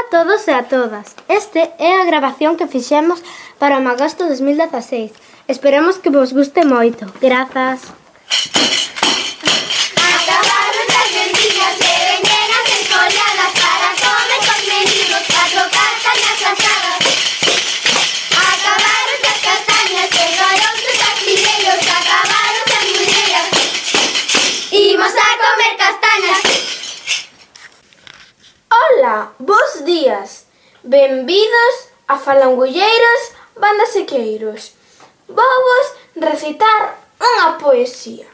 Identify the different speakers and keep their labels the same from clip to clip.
Speaker 1: a todos e a todas. Este é a grabación que fixemos para o Magosto 2016. Esperamos que vos guste moito. Grazas.
Speaker 2: Ola, bos días. Benvidos a Falangulleiros Bandasequeiros. Vou recitar unha poesía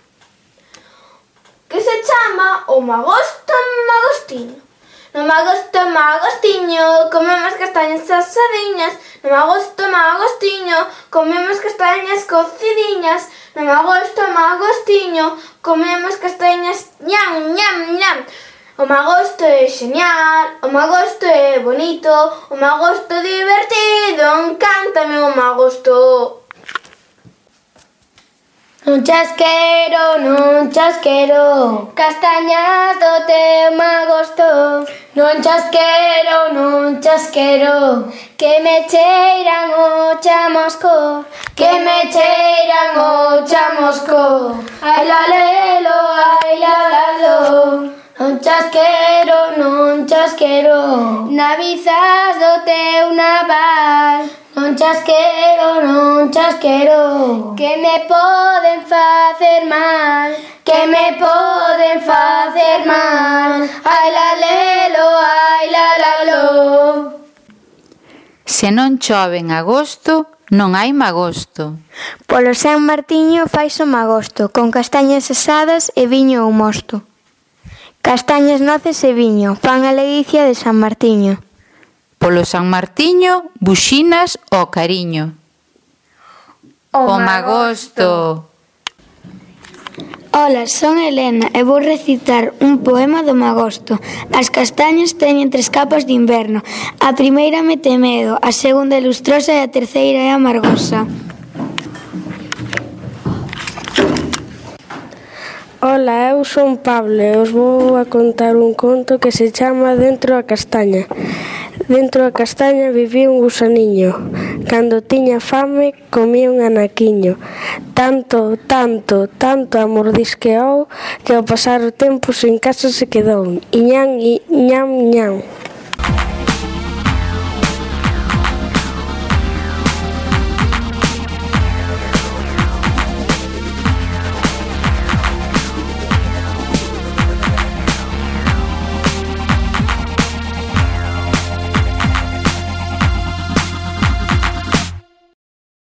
Speaker 2: que se chama O Magosto Magostiño. No Magosto Magostiño comemos castañas asadiñas, no Magosto Magostiño comemos castañas cocidiñas, no Magosto Magostiño comemos castañas ñam ñam ñam. O magosto é genial, o magosto é bonito, o magosto divertido, encántame o magosto.
Speaker 1: Un chasquero, non chasquero Castañas do teu magosto Non chasquero, non chasquero Que me cheiran o chamusco Que me cheiran o chamusco Ai la lelo, ai la quero Navizas do teu naval. Non chas quero, non chas quero Que me poden facer mal. Que me poden facer mal. Ai la lelo, ai la lalo
Speaker 3: Se non chove en agosto, Non hai magosto.
Speaker 4: Polo San Martiño fai o magosto, con castañas asadas e viño ou mosto. Castañas, noces e viño, pan a ledicia de San Martiño.
Speaker 3: Polo San Martiño, buxinas o cariño. O, o magosto.
Speaker 4: Ola, son Elena e vou recitar un poema do magosto. As castañas teñen tres capas de inverno. A primeira mete medo, a segunda é lustrosa e a terceira é amargosa.
Speaker 5: Ola, eu son Pablo e os vou a contar un conto que se chama Dentro a castaña. Dentro a castaña vivía un gusaniño. Cando tiña fame, comía un anaquiño. Tanto, tanto, tanto a mordisqueou que ao pasar o tempo sen casa se quedou. Iñan, iñan, iñan.